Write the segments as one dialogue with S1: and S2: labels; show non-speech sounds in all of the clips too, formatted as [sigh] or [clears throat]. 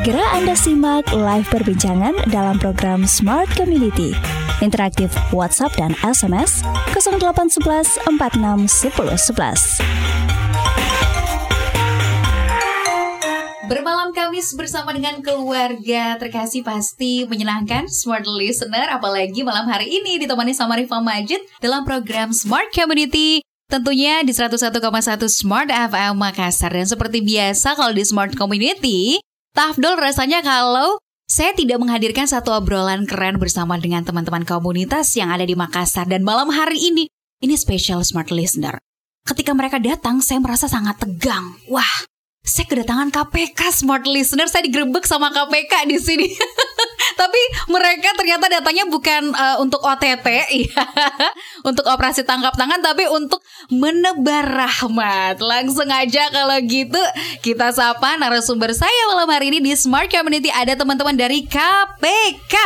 S1: Segera Anda simak live perbincangan dalam program Smart Community. Interaktif WhatsApp dan SMS 0811 46 10 11.
S2: Bermalam Kamis bersama dengan keluarga terkasih pasti menyenangkan Smart Listener apalagi malam hari ini ditemani sama Rifa Majid dalam program Smart Community Tentunya di 101,1 Smart FM Makassar dan seperti biasa kalau di Smart Community Tafdol rasanya kalau saya tidak menghadirkan satu obrolan keren bersama dengan teman-teman komunitas yang ada di Makassar dan malam hari ini ini special smart listener. Ketika mereka datang, saya merasa sangat tegang. Wah, saya kedatangan KPK smart listener, saya digerebek sama KPK di sini. [laughs] [laughs] Tapi mereka ternyata datanya bukan uh, untuk OTT, [laughs] ya, untuk operasi tangkap tangan, tapi untuk menebar rahmat. Langsung aja kalau gitu kita sapa narasumber saya malam hari ini di Smart Community ada teman-teman dari KPK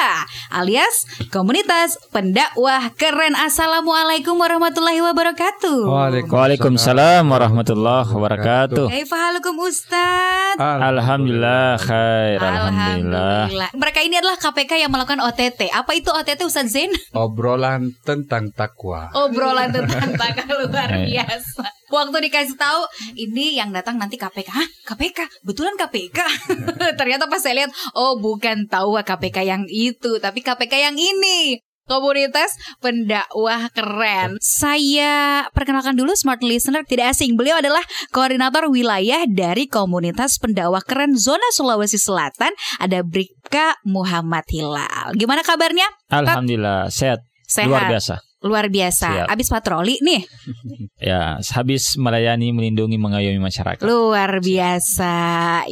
S2: alias Komunitas Pendakwah Keren. Assalamualaikum warahmatullahi wabarakatuh.
S3: Waalaikumsalam warahmatullahi wabarakatuh.
S2: Hey, fahalukum Ustaz.
S3: Alhamdulillah khair. Alhamdulillah. Alhamdulillah.
S2: Mereka ini adalah KPK yang melakukan OTT. Apa itu OTT Ustaz Zain?
S4: Obrolan tentang takwa.
S2: Obrolan tentang [laughs] takwa luar iya. biasa. Waktu dikasih tahu ini yang datang nanti KPK. Hah? KPK? Betulan KPK? [laughs] Ternyata pas saya lihat, oh bukan tahu KPK yang itu, tapi KPK yang ini komunitas pendakwah keren. Saya perkenalkan dulu smart listener tidak asing. Beliau adalah koordinator wilayah dari komunitas pendakwah keren zona Sulawesi Selatan. Ada Bribka Muhammad Hilal. Gimana kabarnya?
S3: Alhamdulillah sehat. Sehat. Luar biasa.
S2: Luar biasa. Siap. Abis patroli nih. [laughs]
S3: ya, habis melayani, melindungi, mengayomi masyarakat.
S2: Luar biasa.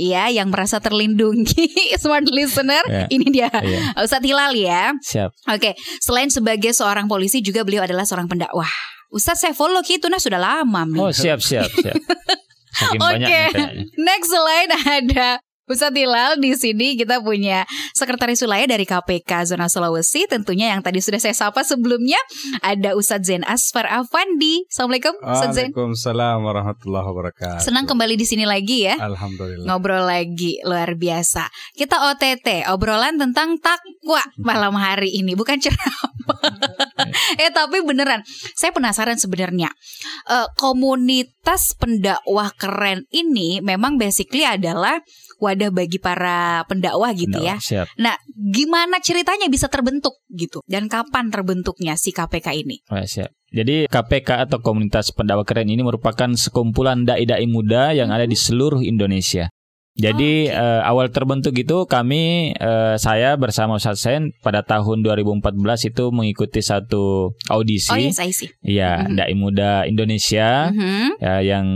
S2: Ya, yang merasa terlindungi [laughs] smart listener. Ya. Ini dia. Ya. Ustadz Hilal ya.
S3: Siap.
S2: Oke, selain sebagai seorang polisi juga beliau adalah seorang pendakwah. Ustadz saya follow gitu nah sudah lama.
S3: Oh, siap, siap, siap. [laughs]
S2: Oke, okay. next selain ada Ustadz Hilal di sini kita punya sekretaris wilayah dari KPK Zona Sulawesi tentunya yang tadi sudah saya sapa sebelumnya ada Ustadz Zen Asfar Afandi. Assalamualaikum
S4: Ustadz Zen. Waalaikumsalam warahmatullahi wabarakatuh.
S2: Senang kembali di sini lagi ya.
S4: Alhamdulillah.
S2: Ngobrol lagi luar biasa. Kita OTT obrolan tentang takwa malam hari ini bukan ceramah. [laughs] eh tapi beneran saya penasaran sebenarnya uh, komunitas pendakwah keren ini memang basically adalah wadah bagi para pendakwah gitu pendakwah, ya.
S3: Siap.
S2: Nah, gimana ceritanya bisa terbentuk gitu dan kapan terbentuknya si KPK ini?
S3: Oh, siap. Jadi KPK atau Komunitas Pendakwah Keren ini merupakan sekumpulan dai-dai muda yang ada di seluruh Indonesia. Jadi oh, okay. uh, awal terbentuk itu kami uh, saya bersama Ustaz Sen pada tahun 2014 itu mengikuti satu audisi. Oh
S2: yes, I see.
S3: Iya, mm-hmm. dai muda Indonesia mm-hmm. ya, yang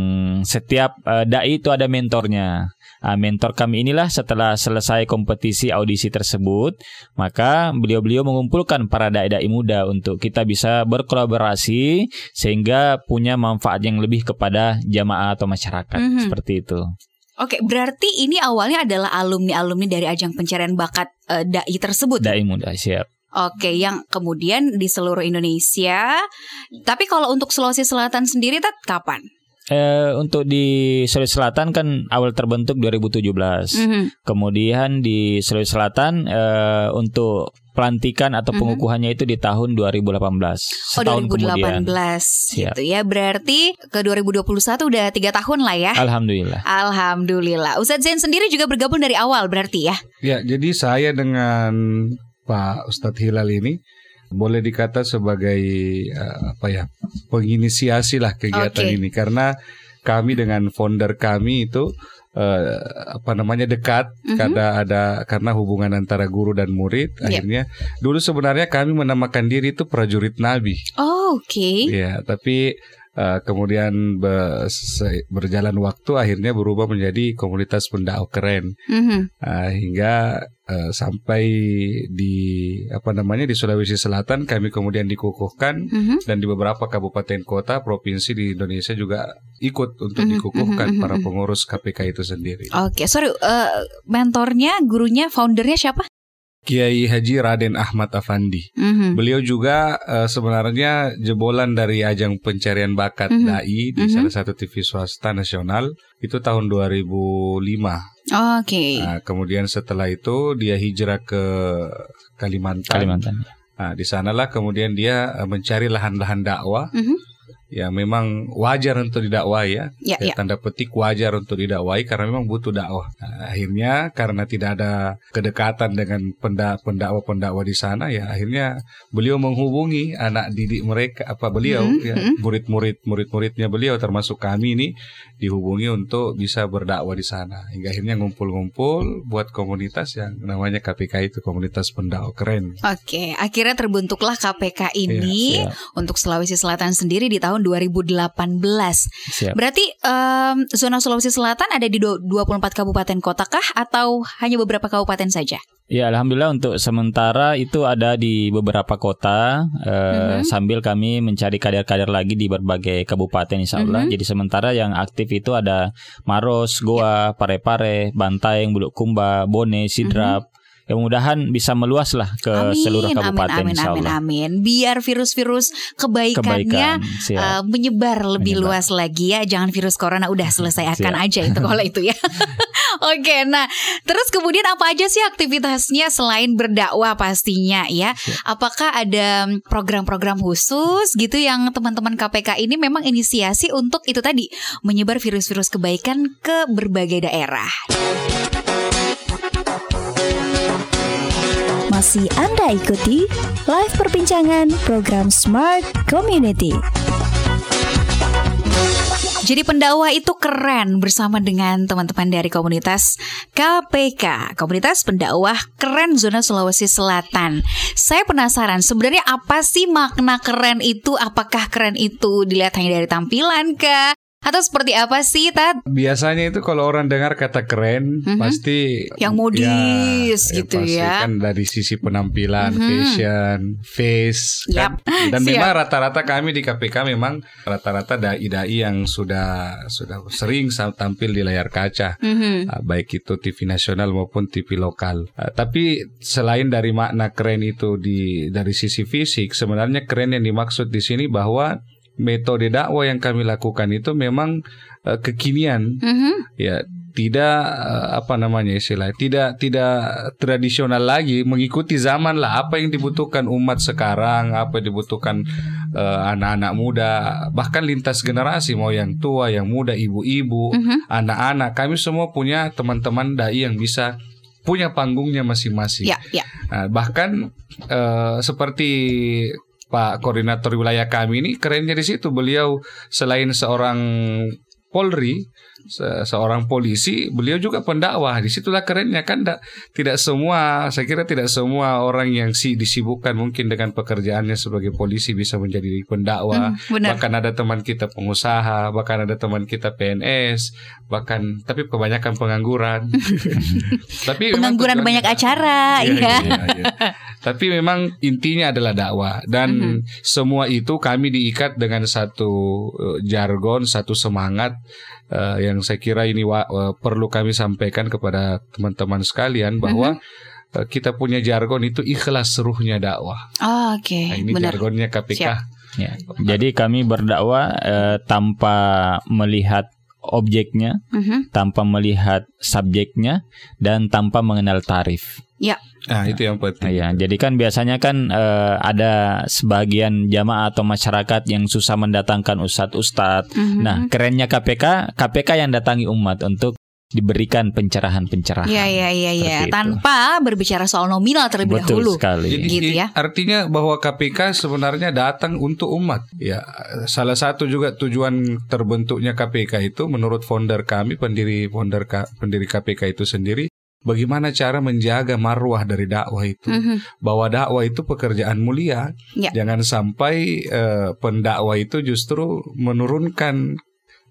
S3: setiap uh, dai itu ada mentornya. Uh, mentor kami inilah setelah selesai kompetisi audisi tersebut, maka beliau-beliau mengumpulkan para dai-dai muda untuk kita bisa berkolaborasi sehingga punya manfaat yang lebih kepada jamaah atau masyarakat mm-hmm. seperti itu.
S2: Oke, berarti ini awalnya adalah alumni-alumni dari ajang pencarian bakat uh, dai tersebut.
S3: Dai muda, siap.
S2: Oke, yang kemudian di seluruh Indonesia. Tapi kalau untuk Sulawesi Selatan sendiri, tat kapan?
S3: Eh, untuk di Sulawesi Selatan kan awal terbentuk 2017. Mm -hmm. Kemudian di Sulawesi Selatan eh, untuk pelantikan atau mhm. pengukuhannya mm-hmm. itu di tahun 2018.
S2: Setahun oh 2018 kemudian. gitu ya. Berarti ke 2021 udah tiga tahun lah ya.
S3: Alhamdulillah.
S2: Alhamdulillah. Ustadz Zain sendiri juga bergabung dari awal berarti ya?
S4: Ya, jadi saya dengan Pak Ustadz Hilal ini boleh dikata sebagai uh, apa ya penginisiasi lah kegiatan okay. ini karena kami dengan founder kami itu uh, apa namanya dekat mm-hmm. karena ada karena hubungan antara guru dan murid yep. akhirnya dulu sebenarnya kami menamakan diri itu prajurit nabi.
S2: Oh, oke. Okay.
S4: Ya, tapi uh, kemudian be, berjalan waktu akhirnya berubah menjadi komunitas pendakwah keren mm-hmm. uh, hingga uh, sampai di apa namanya di Sulawesi Selatan kami kemudian dikukuhkan mm-hmm. dan di beberapa kabupaten kota provinsi di Indonesia juga ikut untuk mm-hmm. dikukuhkan mm-hmm. para pengurus KPK itu sendiri.
S2: Oke, okay, sorry, uh, mentornya, gurunya, foundernya siapa?
S4: Kiai Haji Raden Ahmad Afandi. Mm-hmm. Beliau juga uh, sebenarnya jebolan dari ajang pencarian bakat mm-hmm. dai di mm-hmm. salah satu TV swasta nasional itu tahun 2005.
S2: Oke. Okay.
S4: Nah, kemudian setelah itu dia hijrah ke Kalimantan.
S3: Kalimantan.
S4: Nah, di sanalah kemudian dia eh, mencari lahan-lahan dakwah. Mm ya memang wajar untuk didakwai ya. Ya, ya, ya. Tanda petik wajar untuk didakwai karena memang butuh dakwah. Nah, akhirnya karena tidak ada kedekatan dengan pendakwa-pendakwa di sana ya akhirnya beliau menghubungi anak didik mereka apa beliau hmm, ya hmm. murid-murid murid-muridnya beliau termasuk kami ini dihubungi untuk bisa berdakwah di sana. Hingga akhirnya ngumpul-ngumpul buat komunitas yang namanya KPK itu komunitas pendakwah keren.
S2: Oke, akhirnya terbentuklah KPK ini ya, untuk Sulawesi Selatan sendiri di tahun tahun 2018. Siap. Berarti um, zona Sulawesi Selatan ada di 24 kabupaten kota kah atau hanya beberapa kabupaten saja?
S3: Ya, alhamdulillah untuk sementara itu ada di beberapa kota uh, mm-hmm. sambil kami mencari kader-kader lagi di berbagai kabupaten insya Allah. Mm-hmm. Jadi sementara yang aktif itu ada Maros, Goa, ya. Parepare, Bantaeng, Bulukumba, Bone, Sidrap, mm-hmm ya mudahan bisa meluas lah ke amin, seluruh kabupaten
S2: amin, amin, amin, amin. Biar virus-virus kebaikannya Kebaikan, uh, menyebar lebih menyebar. luas lagi ya. Jangan virus corona udah selesai akan aja itu kalau itu ya. [laughs] Oke, nah terus kemudian apa aja sih aktivitasnya selain berdakwah pastinya ya? Apakah ada program-program khusus gitu yang teman-teman KPK ini memang inisiasi untuk itu tadi menyebar virus-virus kebaikan ke berbagai daerah?
S1: Masih Anda ikuti live perbincangan program Smart Community.
S2: Jadi pendakwah itu keren bersama dengan teman-teman dari komunitas KPK, komunitas pendakwah keren zona Sulawesi Selatan. Saya penasaran sebenarnya apa sih makna keren itu? Apakah keren itu dilihat hanya dari tampilan kah? Atau seperti apa sih, Tat?
S4: Biasanya itu kalau orang dengar kata keren, mm-hmm. pasti
S2: yang modis ya, gitu ya. Pasti ya.
S4: kan dari sisi penampilan, mm-hmm. fashion, face yep. kan. Dan memang rata-rata kami di KPK memang rata-rata dai-dai yang sudah sudah sering tampil di layar kaca. Mm-hmm. baik itu TV nasional maupun TV lokal. Uh, tapi selain dari makna keren itu di dari sisi fisik, sebenarnya keren yang dimaksud di sini bahwa metode dakwah yang kami lakukan itu memang uh, kekinian mm-hmm. ya tidak uh, apa namanya istilah tidak tidak tradisional lagi mengikuti zaman lah apa yang dibutuhkan umat sekarang apa yang dibutuhkan uh, anak-anak muda bahkan lintas generasi mau yang tua yang muda ibu-ibu mm-hmm. anak-anak kami semua punya teman-teman dai yang bisa punya panggungnya masing-masing.
S2: Ya, ya.
S4: Nah, bahkan uh, seperti Pak Koordinator Wilayah kami ini kerennya di situ. Beliau selain seorang Polri se seorang polisi, beliau juga pendakwah. Di situlah kerennya kan da, tidak semua, saya kira tidak semua orang yang si disibukkan mungkin dengan pekerjaannya sebagai polisi bisa menjadi pendakwah. Hmm, bahkan ada teman kita pengusaha, bahkan ada teman kita PNS, bahkan tapi kebanyakan pengangguran. [laughs]
S2: tapi pengangguran banyak acara, iya. ya. ya, ya.
S4: tapi memang intinya adalah dakwah dan mm -hmm. semua itu kami diikat dengan satu uh, jargon, satu semangat uh, yang saya kira ini uh, perlu kami sampaikan kepada teman-teman sekalian bahwa mm-hmm. uh, kita punya jargon itu ikhlas seruhnya dakwah.
S2: Oh, Oke, okay.
S4: nah, ini Benar. jargonnya KPK. Siap.
S3: Ya. Jadi kami berdakwah uh, tanpa melihat objeknya, uh-huh. tanpa melihat subjeknya, dan tanpa mengenal tarif.
S2: Ya.
S4: Nah, itu yang penting.
S3: Ya, jadi kan biasanya kan uh, ada sebagian jamaah atau masyarakat yang susah mendatangkan ustadz-ustadz. Mm-hmm. Nah, kerennya KPK, KPK yang datangi umat untuk diberikan pencerahan-pencerahan.
S2: Iya iya iya iya, tanpa berbicara soal nominal terlebih Betul dahulu.
S3: sekali.
S4: Jadi, gitu ya. Artinya bahwa KPK sebenarnya datang untuk umat. Ya, salah satu juga tujuan terbentuknya KPK itu menurut founder kami, pendiri founder pendiri KPK itu sendiri bagaimana cara menjaga marwah dari dakwah itu. Mm-hmm. Bahwa dakwah itu pekerjaan mulia. Yeah. Jangan sampai uh, pendakwah itu justru menurunkan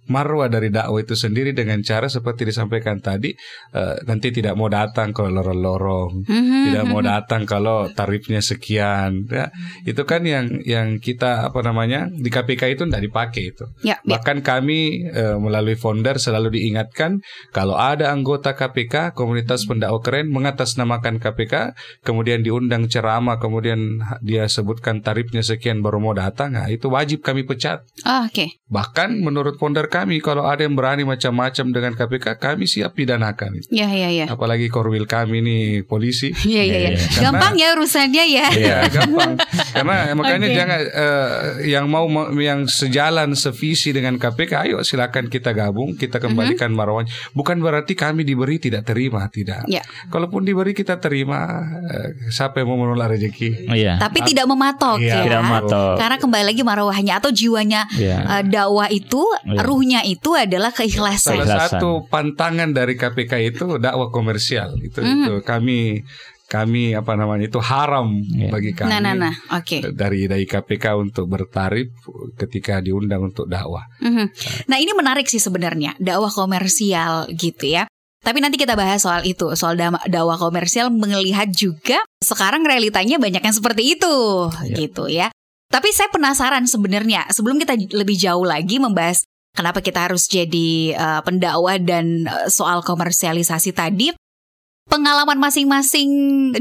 S4: marwah dari dakwah itu sendiri dengan cara seperti disampaikan tadi uh, nanti tidak mau datang kalau lorong-lorong, mm-hmm. tidak mau mhm. datang kalau tarifnya sekian, ya itu kan yang yang kita apa namanya di KPK itu tidak dipakai itu. Ya, ya. Bahkan kami uh, melalui founder selalu diingatkan kalau ada anggota KPK komunitas pendakwah keren mengatasnamakan KPK kemudian diundang ceramah kemudian dia sebutkan tarifnya sekian baru mau datang, nah itu wajib kami pecat.
S2: Oh, Oke. Okay.
S4: Bahkan menurut founder kami kalau ada yang berani macam-macam dengan KPK, kami siap pidanakan.
S2: Iya, iya, iya.
S4: Apalagi korwil kami ini polisi. [laughs]
S2: Iya, iya, iya. Gampang ya urusannya ya.
S4: Iya, gampang. Karena [laughs] makanya okay. jangan uh, yang mau yang sejalan sevisi dengan KPK, ayo silakan kita gabung, kita kembalikan mm -hmm. marwahnya. Bukan berarti kami diberi tidak terima, tidak. Ya. Kalaupun diberi kita terima, uh, siapa yang mau menolak rezeki?
S2: Iya. Tapi nah, tidak mematok iya. ya. Tidak mematok. Karena kembali lagi marwahnya atau jiwanya yeah. uh, dakwah itu, yeah. Ruhnya itu adalah keikhlasan.
S4: Salah satu pantangan dari KPK itu dakwah komersial. Itu, mm. itu kami kami apa namanya itu haram yeah. bagi kami.
S2: Nah, nah, nah. Oke. Okay.
S4: Dari dari KPK untuk bertarif ketika diundang untuk dakwah. Mm -hmm.
S2: Nah, ini menarik sih sebenarnya dakwah komersial gitu ya. Tapi nanti kita bahas soal itu, soal dakwah komersial melihat juga sekarang realitanya banyak yang seperti itu, yeah. gitu ya. Tapi saya penasaran sebenarnya sebelum kita lebih jauh lagi membahas kenapa kita harus jadi uh, pendakwah dan uh, soal komersialisasi tadi. Pengalaman masing-masing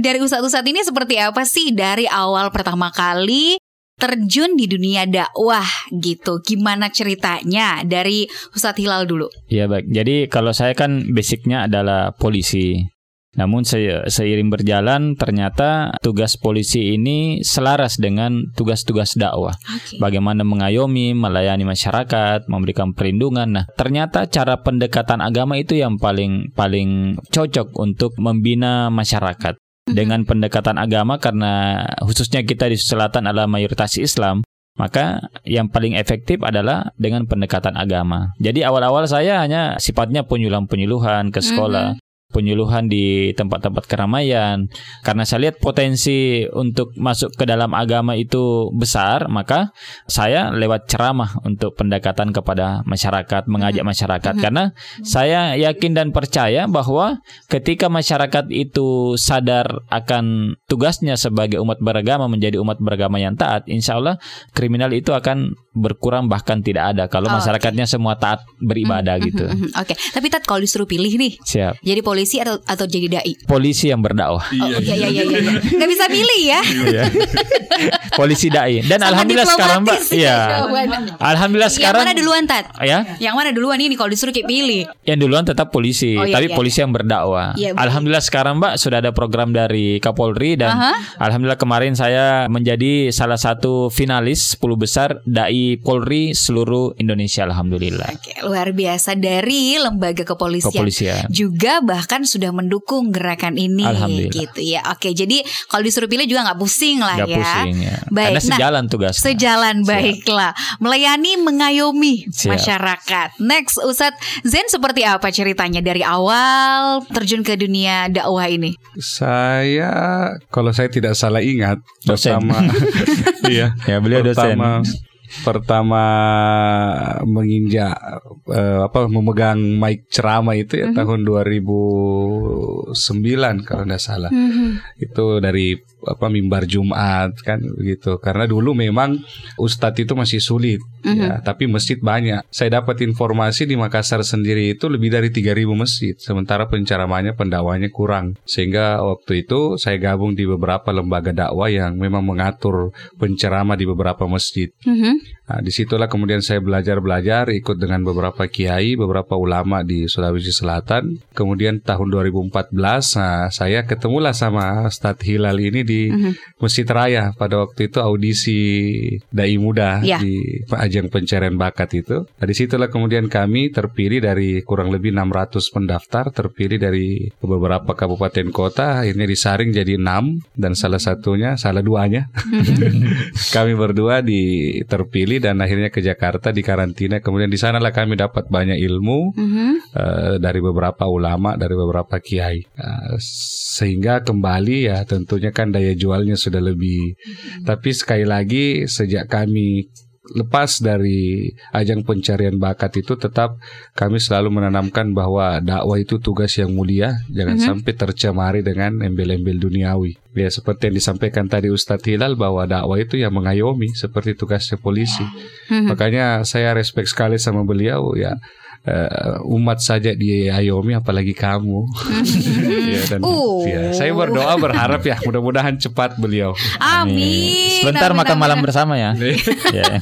S2: dari ustadz-ustadz ini seperti apa sih dari awal pertama kali terjun di dunia dakwah gitu. Gimana ceritanya dari Ustadz Hilal dulu?
S3: Iya baik. Jadi kalau saya kan basicnya adalah polisi. Namun se seiring berjalan ternyata tugas polisi ini selaras dengan tugas-tugas dakwah. Okay. Bagaimana mengayomi, melayani masyarakat, memberikan perlindungan. Nah, ternyata cara pendekatan agama itu yang paling paling cocok untuk membina masyarakat. Mhm. Dengan pendekatan agama karena khususnya kita di Selatan adalah mayoritas Islam, maka yang paling efektif adalah dengan pendekatan agama. Jadi awal-awal saya hanya sifatnya penyuluhan-penyuluhan ke sekolah. Mm -hmm penyuluhan di tempat-tempat keramaian. Karena saya lihat potensi untuk masuk ke dalam agama itu besar, maka saya lewat ceramah untuk pendekatan kepada masyarakat, mengajak mm-hmm. masyarakat. Mm -hmm. Karena saya yakin dan percaya bahwa ketika masyarakat itu sadar akan tugasnya sebagai umat beragama menjadi umat beragama yang taat, insya Allah kriminal itu akan berkurang bahkan tidak ada kalau oh, masyarakatnya okay. semua taat beribadah gitu.
S2: Oke, okay. tapi tat kalau disuruh pilih nih, siap. Jadi polisi polisi atau atau jadi dai?
S3: Polisi yang berdakwah.
S2: Oh, iya, iya, iya, iya. Gak bisa pilih ya.
S3: Iya. polisi dai. Dan Sama alhamdulillah sekarang Mbak, iya. Alhamdulillah sekarang.
S2: Yang mana duluan Tat?
S3: Ya.
S2: Yang mana duluan ini kalau disuruh kayak pilih?
S3: Yang duluan tetap polisi, oh, iya, tapi iya. polisi yang berdakwah. Iya, alhamdulillah sekarang Mbak sudah ada program dari Kapolri dan uh -huh. alhamdulillah kemarin saya menjadi salah satu finalis 10 besar dai Polri seluruh Indonesia alhamdulillah.
S2: Oke, luar biasa dari lembaga kepolisian. Kepolisian. Juga bahkan bahkan sudah mendukung gerakan ini gitu ya. Oke, jadi kalau disuruh pilih juga nggak pusing lah gak ya. Pusing, ya.
S3: Baik. Karena sejalan nah, tugas.
S2: Sejalan Siap. baiklah. Melayani mengayomi Siap. masyarakat. Next Ustadz Zen seperti apa ceritanya dari awal terjun ke dunia dakwah ini?
S4: Saya kalau saya tidak salah ingat dosen. pertama [laughs] iya,
S3: ya beliau
S4: pertama,
S3: dosen
S4: pertama menginjak uh, apa memegang mic ceramah itu ya mm -hmm. tahun 2009 kalau tidak salah. Mm -hmm. Itu dari apa mimbar Jumat kan begitu. Karena dulu memang ustadz itu masih sulit mm -hmm. ya, tapi masjid banyak. Saya dapat informasi di Makassar sendiri itu lebih dari 3000 masjid, sementara penceramahnya pendakwanya kurang. Sehingga waktu itu saya gabung di beberapa lembaga dakwah yang memang mengatur penceramah di beberapa masjid. Mm -hmm. Nah, di situlah kemudian saya belajar-belajar ikut dengan beberapa kiai, beberapa ulama di Sulawesi Selatan. Kemudian tahun 2014 nah, saya ketemulah sama Ustadz Hilal ini di di mm-hmm. Masjid Raya pada waktu itu audisi dai muda yeah. di ajang pencarian bakat itu. Nah, situlah kemudian kami terpilih dari kurang lebih 600 pendaftar, terpilih dari beberapa kabupaten kota, akhirnya disaring jadi enam dan salah satunya, salah duanya, mm-hmm. [laughs] kami berdua di terpilih dan akhirnya ke Jakarta di karantina. Kemudian di sanalah kami dapat banyak ilmu mm-hmm. uh, dari beberapa ulama, dari beberapa kiai, uh, sehingga kembali ya tentunya kan daya jualnya sudah lebih. Hmm. Tapi sekali lagi sejak kami lepas dari ajang pencarian bakat itu tetap kami selalu menanamkan bahwa dakwah itu tugas yang mulia jangan mm-hmm. sampai tercemari dengan embel-embel duniawi ya seperti yang disampaikan tadi Ustadz Hilal bahwa dakwah itu yang mengayomi seperti tugasnya polisi mm-hmm. makanya saya respect sekali sama beliau ya uh, umat saja diayomi apalagi kamu. [laughs] ya, dan uh. ya, saya berdoa berharap ya mudah-mudahan cepat beliau.
S2: Amin.
S3: Sebentar amin, makan amin. malam bersama ya. [laughs] ya.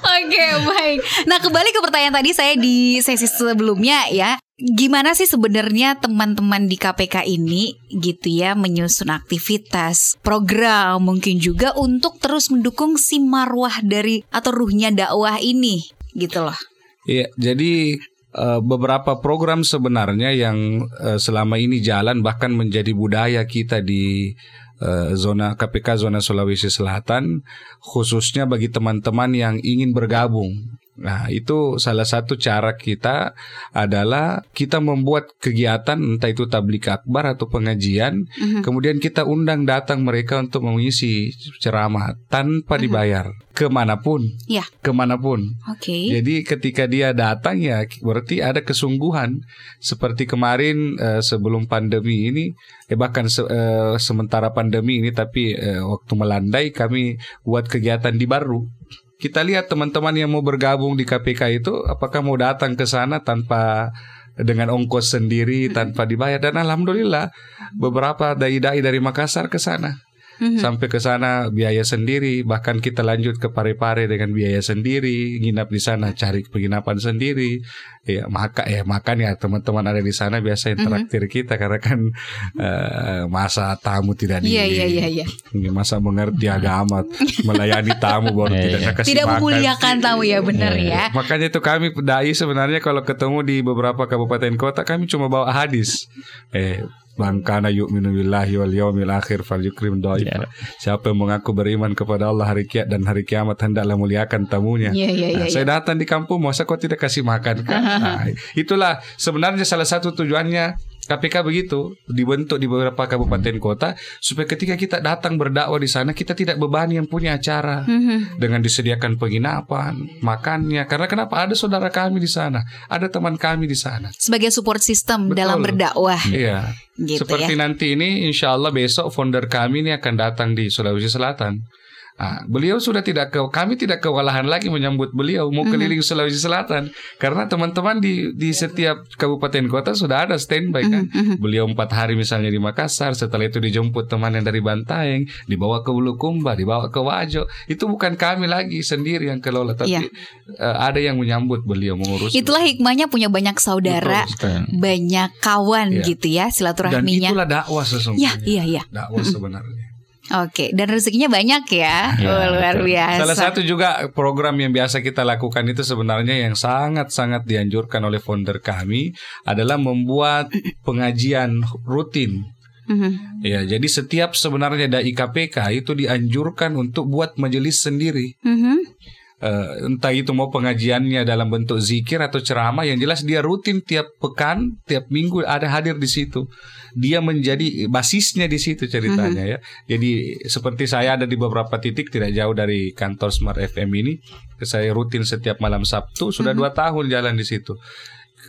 S2: Oke, baik. Nah, kembali ke pertanyaan tadi saya di sesi sebelumnya ya. Gimana sih sebenarnya teman-teman di KPK ini gitu ya menyusun aktivitas, program mungkin juga untuk terus mendukung si marwah dari atau ruhnya dakwah ini gitu loh.
S4: Iya, jadi uh, beberapa program sebenarnya yang uh, selama ini jalan bahkan menjadi budaya kita di uh, zona KPK zona Sulawesi Selatan khususnya bagi teman-teman yang ingin bergabung Nah, itu salah satu cara kita adalah kita membuat kegiatan entah itu tablik akbar atau pengajian, uh-huh. kemudian kita undang datang mereka untuk mengisi ceramah tanpa uh-huh. dibayar ke mana pun,
S2: ya.
S4: ke mana pun.
S2: Oke. Okay.
S4: Jadi ketika dia datang ya berarti ada kesungguhan seperti kemarin uh, sebelum pandemi ini, eh bahkan se- uh, sementara pandemi ini tapi uh, waktu melandai kami buat kegiatan di Baru kita lihat teman-teman yang mau bergabung di KPK itu apakah mau datang ke sana tanpa dengan ongkos sendiri tanpa dibayar? Dan alhamdulillah beberapa dai-dai dari Makassar ke sana hmm Sampai ke sana biaya sendiri, bahkan kita lanjut ke Parepare dengan biaya sendiri, nginap di sana cari penginapan sendiri. Ya, maka ya makan ya teman-teman ada di sana biasa interaktif mm-hmm. kita karena kan uh, masa tamu tidak di
S2: Iya iya iya iya.
S4: Masa mengerti agama, melayani tamu baru yeah, tidak yeah. kasih
S2: Tidak memuliakan tamu ya benar yeah. ya.
S4: Makanya itu kami dai sebenarnya kalau ketemu di beberapa kabupaten kota kami cuma bawa hadis. Eh Man kana yu'minu billahi wal yawmil akhir falyukrim dhaif. Yeah. Siapa yang mengaku beriman kepada Allah hari kiamat dan hari kiamat hendaklah muliakan tamunya.
S2: Yeah, yeah, yeah,
S4: nah, saya datang di kampung masa kau tidak kasih makan kan? [laughs] nah, itulah sebenarnya salah satu tujuannya KPK begitu dibentuk di beberapa kabupaten kota supaya ketika kita datang berdakwah di sana kita tidak bebani yang punya acara mm-hmm. dengan disediakan penginapan, makannya. Karena kenapa ada saudara kami di sana, ada teman kami di sana.
S2: Sebagai support system Betul. dalam berdakwah.
S4: Iya. Gitu Seperti ya? nanti ini, insya Allah besok founder kami ini akan datang di Sulawesi Selatan. Nah, beliau sudah tidak ke kami tidak kewalahan lagi menyambut beliau mau mhm. keliling mm-hmm. Sulawesi Selatan karena teman-teman di di setiap kabupaten kota sudah ada standby kan. Mm-hmm. Beliau empat hari misalnya di Makassar, setelah itu dijemput teman yang dari Bantaeng, dibawa ke Bulukumba, dibawa ke Wajo. Itu bukan kami lagi sendiri yang kelola, tapi yeah. Iya. uh, ada yang menyambut beliau mengurus.
S2: Itulah hikmahnya punya banyak saudara, Betul, banyak kawan yeah. gitu ya silaturahminya.
S4: Dan itulah dakwah sesungguhnya.
S2: Ya, iya, iya.
S4: Dakwah sebenarnya.
S2: Oke, dan rezekinya banyak ya, ya oh, luar biasa.
S4: Salah satu juga program yang biasa kita lakukan itu sebenarnya yang sangat-sangat dianjurkan oleh founder kami adalah membuat pengajian rutin. Mm-hmm. Ya, jadi setiap sebenarnya dai KPK itu dianjurkan untuk buat majelis sendiri. Mm-hmm. Uh, entah itu mau pengajiannya dalam bentuk zikir atau ceramah yang jelas dia rutin tiap pekan, tiap minggu ada hadir di situ dia menjadi basisnya di situ ceritanya mm -hmm. ya. Jadi seperti saya ada di beberapa titik tidak jauh dari kantor Smart FM ini, saya rutin setiap malam Sabtu sudah mm -hmm. dua tahun jalan di situ.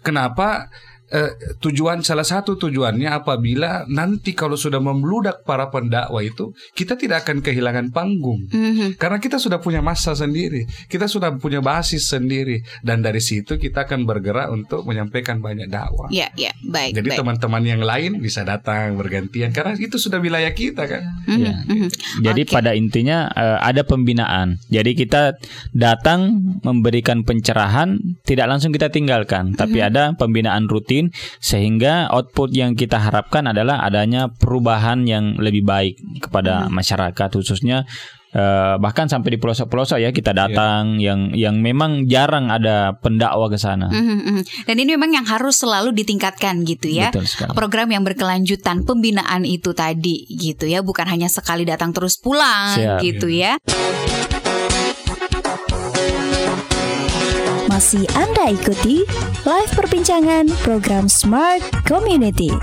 S4: Kenapa? Eh, tujuan salah satu tujuannya apabila nanti kalau sudah membludak para pendakwa itu kita tidak akan kehilangan panggung mm-hmm. karena kita sudah punya masa sendiri kita sudah punya basis sendiri dan dari situ kita akan bergerak untuk menyampaikan banyak dakwah
S2: ya yeah, ya yeah. baik
S4: jadi teman-teman yang lain bisa datang bergantian karena itu sudah wilayah kita kan
S3: mm-hmm. ya. mm-hmm. jadi okay. pada intinya uh, ada pembinaan jadi kita datang memberikan pencerahan tidak langsung kita tinggalkan mm-hmm. tapi ada pembinaan rutin lain sehingga output yang kita harapkan adalah adanya perubahan yang lebih baik kepada hmm. masyarakat khususnya Uh, bahkan sampai di pelosok-pelosok ya kita datang yeah. yang yang memang jarang ada pendakwa ke sana. Mm -hmm.
S2: Dan ini memang yang harus selalu ditingkatkan gitu ya. Program yang berkelanjutan pembinaan itu tadi gitu ya, bukan hanya sekali datang terus pulang Siap. gitu yeah. ya.
S1: Masih Anda ikuti live perbincangan program Smart Community.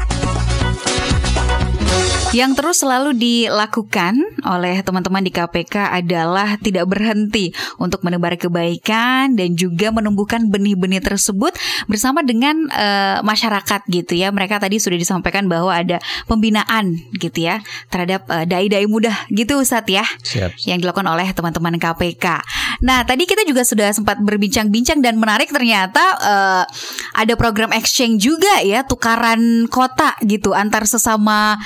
S2: Yang terus selalu dilakukan oleh teman-teman di KPK adalah tidak berhenti untuk menebar kebaikan dan juga menumbuhkan benih-benih tersebut bersama dengan uh, masyarakat gitu ya. Mereka tadi sudah disampaikan bahwa ada pembinaan gitu ya terhadap uh, dai-dai mudah gitu Ustadz ya. Siap. Yang dilakukan oleh teman-teman KPK. Nah, tadi kita juga sudah sempat berbincang-bincang dan menarik ternyata uh, ada program exchange juga ya, tukaran kota gitu antar sesama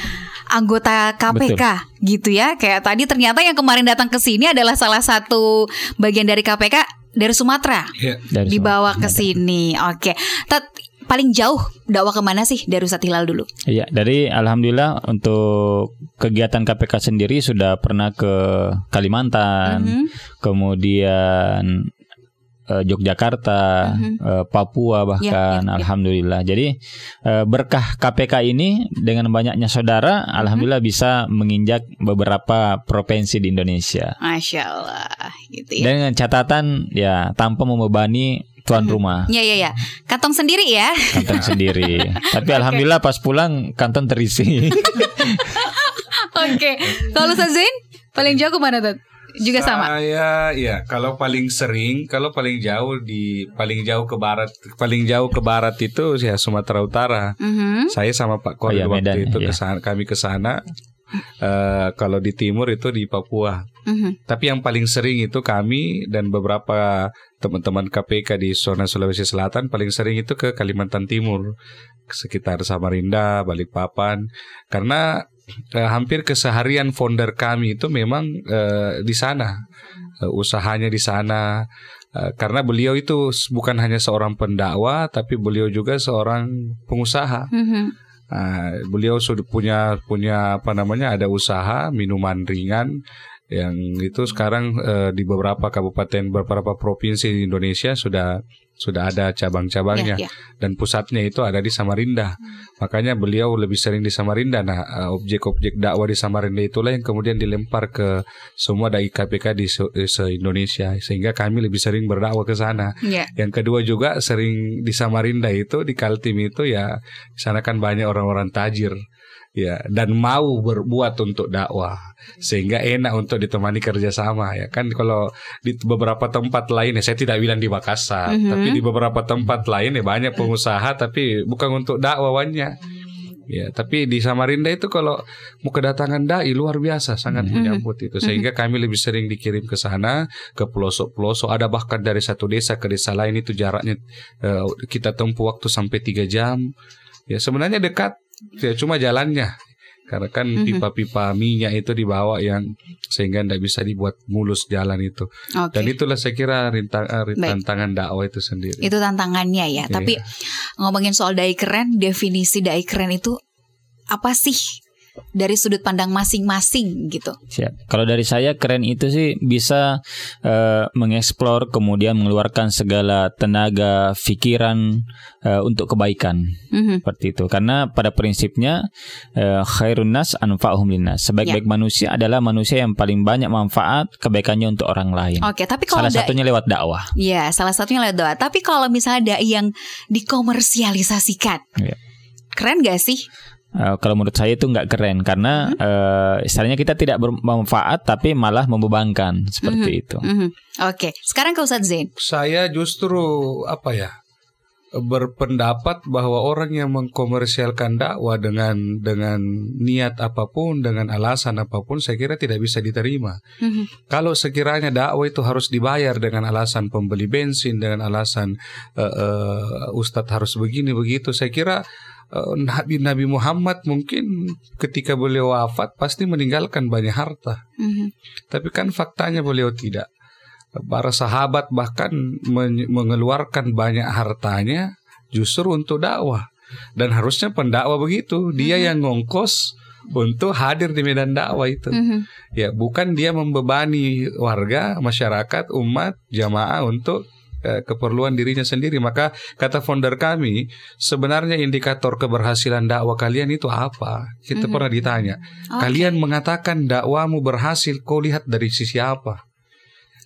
S2: anggota KPK Betul. gitu ya. Kayak tadi ternyata yang kemarin datang ke sini adalah salah satu bagian dari KPK dari Sumatera. Ya, dari dibawa ke sini. Oke. Okay paling jauh dakwah ke mana sih dari Ustadz Hilal dulu?
S3: Iya, dari Alhamdulillah untuk kegiatan KPK sendiri sudah pernah ke Kalimantan, mm -hmm. kemudian uh, Yogyakarta, -huh. uh, Papua bahkan, ya, ya, ya. alhamdulillah. Jadi uh, berkah KPK ini dengan banyaknya saudara, -huh. alhamdulillah bisa menginjak beberapa provinsi di Indonesia.
S2: Masya Allah,
S3: gitu ya. Dengan catatan ya tanpa membebani tuan rumah.
S2: Iya iya iya. Kantong sendiri ya.
S3: Kantong [laughs] sendiri. Tapi okay. alhamdulillah pas pulang kantong terisi. [laughs]
S2: Oke. okay. Kalau Zain paling jauh mana tuh? Juga sama.
S4: Saya ya kalau paling sering, kalau paling jauh di paling jauh ke barat, paling jauh ke barat itu ya Sumatera Utara. Mm -hmm. Saya sama Pak Kori oh, ya, waktu Medan, itu ya. ke sana, kami ke sana. Uh, kalau di timur itu di Papua. Mm -hmm. Tapi yang paling sering itu kami dan beberapa teman-teman KPK di zona Sulawesi Selatan paling sering itu ke Kalimantan Timur, sekitar Samarinda, Balikpapan, karena eh, hampir keseharian founder kami itu memang eh, di sana, eh, usahanya di sana. Eh, karena beliau itu bukan hanya seorang pendakwa, tapi beliau juga seorang pengusaha. Mm -hmm. Uh, beliau sudah punya punya apa namanya ada usaha minuman ringan yang itu sekarang uh, di beberapa kabupaten beberapa provinsi di Indonesia sudah sudah ada cabang-cabangnya yeah, yeah. dan pusatnya itu ada di Samarinda. Hmm. Makanya beliau lebih sering di Samarinda. Nah, eh, objek-objek dakwah di Samarinda itulah yang kemudian dilempar ke semua dai KPK di se-Indonesia sehingga kami lebih sering berdakwah ke sana. Yeah. Yang kedua juga sering di Samarinda itu di Kaltim itu ya di sana kan banyak orang-orang tajir ya dan mau berbuat untuk dakwah sehingga enak untuk ditemani kerjasama ya kan kalau di beberapa tempat lain ya saya tidak bilang di Makassar mm -hmm. tapi di beberapa tempat lain ya banyak pengusaha tapi bukan untuk dakwahnya ya tapi di Samarinda itu kalau mau kedatangan dai luar biasa sangat -hmm. menyambut itu mhm. sehingga kami lebih sering dikirim ke sana ke pelosok-pelosok ada bahkan dari satu desa ke desa lain itu jaraknya uh, kita tempuh waktu sampai tiga jam ya sebenarnya dekat ya cuma jalannya karena kan mm-hmm. pipa-pipa minyak itu dibawa yang sehingga tidak bisa dibuat mulus jalan itu okay. dan itulah saya kira rintang, tantangan dakwah itu sendiri
S2: itu tantangannya ya yeah. tapi ngomongin soal dai keren definisi dai keren itu apa sih dari sudut pandang masing-masing gitu.
S3: Siap. Kalau dari saya keren itu sih bisa uh, mengeksplor kemudian mengeluarkan segala tenaga pikiran uh, untuk kebaikan. Mm-hmm. Seperti itu. Karena pada prinsipnya uh, khairun nas anfa'uhum linnas. Sebaik-baik yeah. manusia adalah manusia yang paling banyak manfaat kebaikannya untuk orang lain.
S2: Oke, okay, tapi kalau
S3: salah satunya lewat dakwah.
S2: Iya, salah satunya lewat dakwah. Tapi kalau misalnya dai yang dikomersialisasikan. Yeah. Keren gak sih?
S3: Uh, kalau menurut saya itu nggak keren karena mm -hmm. uh, istilahnya kita tidak bermanfaat tapi malah membebankan seperti mm -hmm. itu. Mm -hmm.
S2: Oke, okay. sekarang ke Ustadz Zain.
S4: Saya justru apa ya berpendapat bahwa orang yang mengkomersialkan dakwah dengan dengan niat apa pun, dengan alasan apa pun, saya kira tidak bisa diterima. Mm -hmm. Kalau sekiranya dakwah itu harus dibayar dengan alasan pembeli bensin, dengan alasan uh, uh, Ustadz harus begini begitu, saya kira Eh, Nabi Nabi Muhammad mungkin ketika beliau wafat pasti meninggalkan banyak harta. Mm-hmm. Tapi kan faktanya beliau tidak. Para sahabat bahkan mengeluarkan banyak hartanya justru untuk dakwah. Dan harusnya pendakwah begitu, dia mm-hmm. yang ngongkos untuk hadir di medan dakwah itu. Mm-hmm. Ya, bukan dia membebani warga, masyarakat, umat, jamaah untuk Eh, keperluan dirinya sendiri. Maka kata founder kami, sebenarnya indikator keberhasilan dakwah kalian itu apa? Kita mm-hmm. pernah ditanya. Okay. Kalian mengatakan dakwamu berhasil, kau lihat dari sisi apa?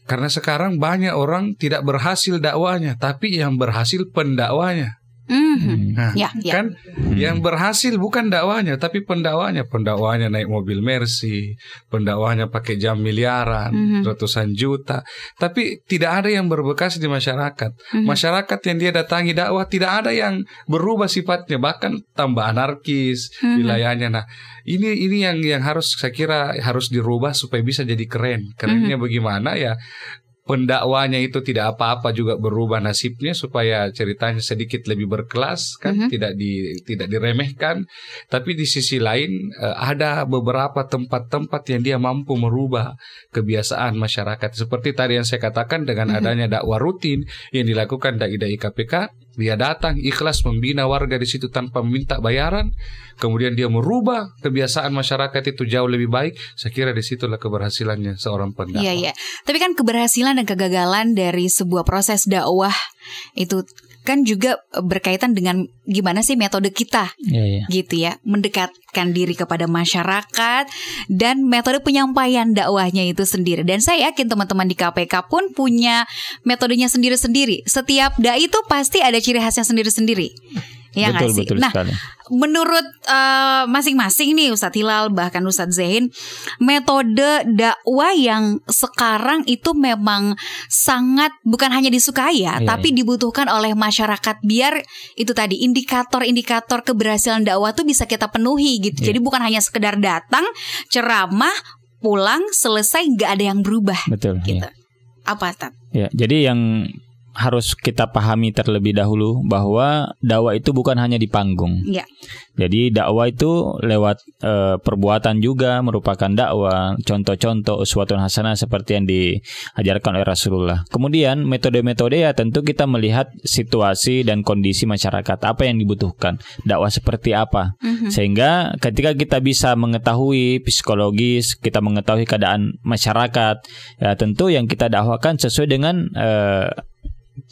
S4: Karena sekarang banyak orang tidak berhasil dakwanya, tapi yang berhasil pendakwanya. Mm-hmm. Nah, ya, ya. kan mm-hmm. yang berhasil bukan dakwanya tapi pendakwanya, pendakwanya naik mobil Mercy, pendakwanya pakai jam miliaran, mm-hmm. ratusan juta, tapi tidak ada yang berbekas di masyarakat. Mm-hmm. Masyarakat yang dia datangi dakwah tidak ada yang berubah sifatnya, bahkan tambah anarkis mm-hmm. wilayahnya. Nah, ini ini yang yang harus saya kira harus dirubah supaya bisa jadi keren. Kerennya mm-hmm. bagaimana ya? Pendakwanya itu tidak apa-apa juga berubah nasibnya supaya ceritanya sedikit lebih berkelas kan mm-hmm. tidak di tidak diremehkan tapi di sisi lain uh, ada beberapa tempat-tempat yang dia mampu merubah kebiasaan masyarakat seperti tadi yang saya katakan dengan mm-hmm. adanya dakwah rutin yang dilakukan dai-dai KPK dia datang ikhlas membina warga di situ tanpa meminta bayaran, kemudian dia merubah kebiasaan masyarakat itu jauh lebih baik. Saya kira di situlah keberhasilannya seorang pendakwah.
S2: Iya, iya. Tapi kan keberhasilan dan kegagalan dari sebuah proses dakwah itu kan juga berkaitan dengan gimana sih metode kita
S3: ya, ya.
S2: gitu ya. Mendekatkan diri kepada masyarakat dan metode penyampaian dakwahnya itu sendiri. Dan saya yakin teman-teman di KPK pun punya metodenya sendiri-sendiri. Setiap dai itu pasti ada ciri khasnya sendiri-sendiri Ya betul, sih? Betul nah, sekali. menurut uh, masing-masing nih Ustadz Hilal bahkan Ustadz Zain, metode dakwah yang sekarang itu memang sangat bukan hanya disukai ya, iya, tapi iya. dibutuhkan oleh masyarakat biar itu tadi indikator-indikator keberhasilan dakwah tuh bisa kita penuhi gitu. Iya. Jadi bukan hanya sekedar datang, ceramah, pulang, selesai nggak ada yang berubah.
S3: Betul.
S2: Gitu. Iya. Apa Tat?
S3: Ya, jadi yang harus kita pahami terlebih dahulu bahwa dakwah itu bukan hanya di panggung.
S2: Ya.
S3: Jadi dakwah itu lewat e, perbuatan juga merupakan dakwah, contoh-contoh uswatun hasanah seperti yang diajarkan oleh Rasulullah. Kemudian metode-metode ya tentu kita melihat situasi dan kondisi masyarakat apa yang dibutuhkan, dakwah seperti apa. Mm-hmm. Sehingga ketika kita bisa mengetahui psikologis, kita mengetahui keadaan masyarakat, ya tentu yang kita dakwahkan sesuai dengan e,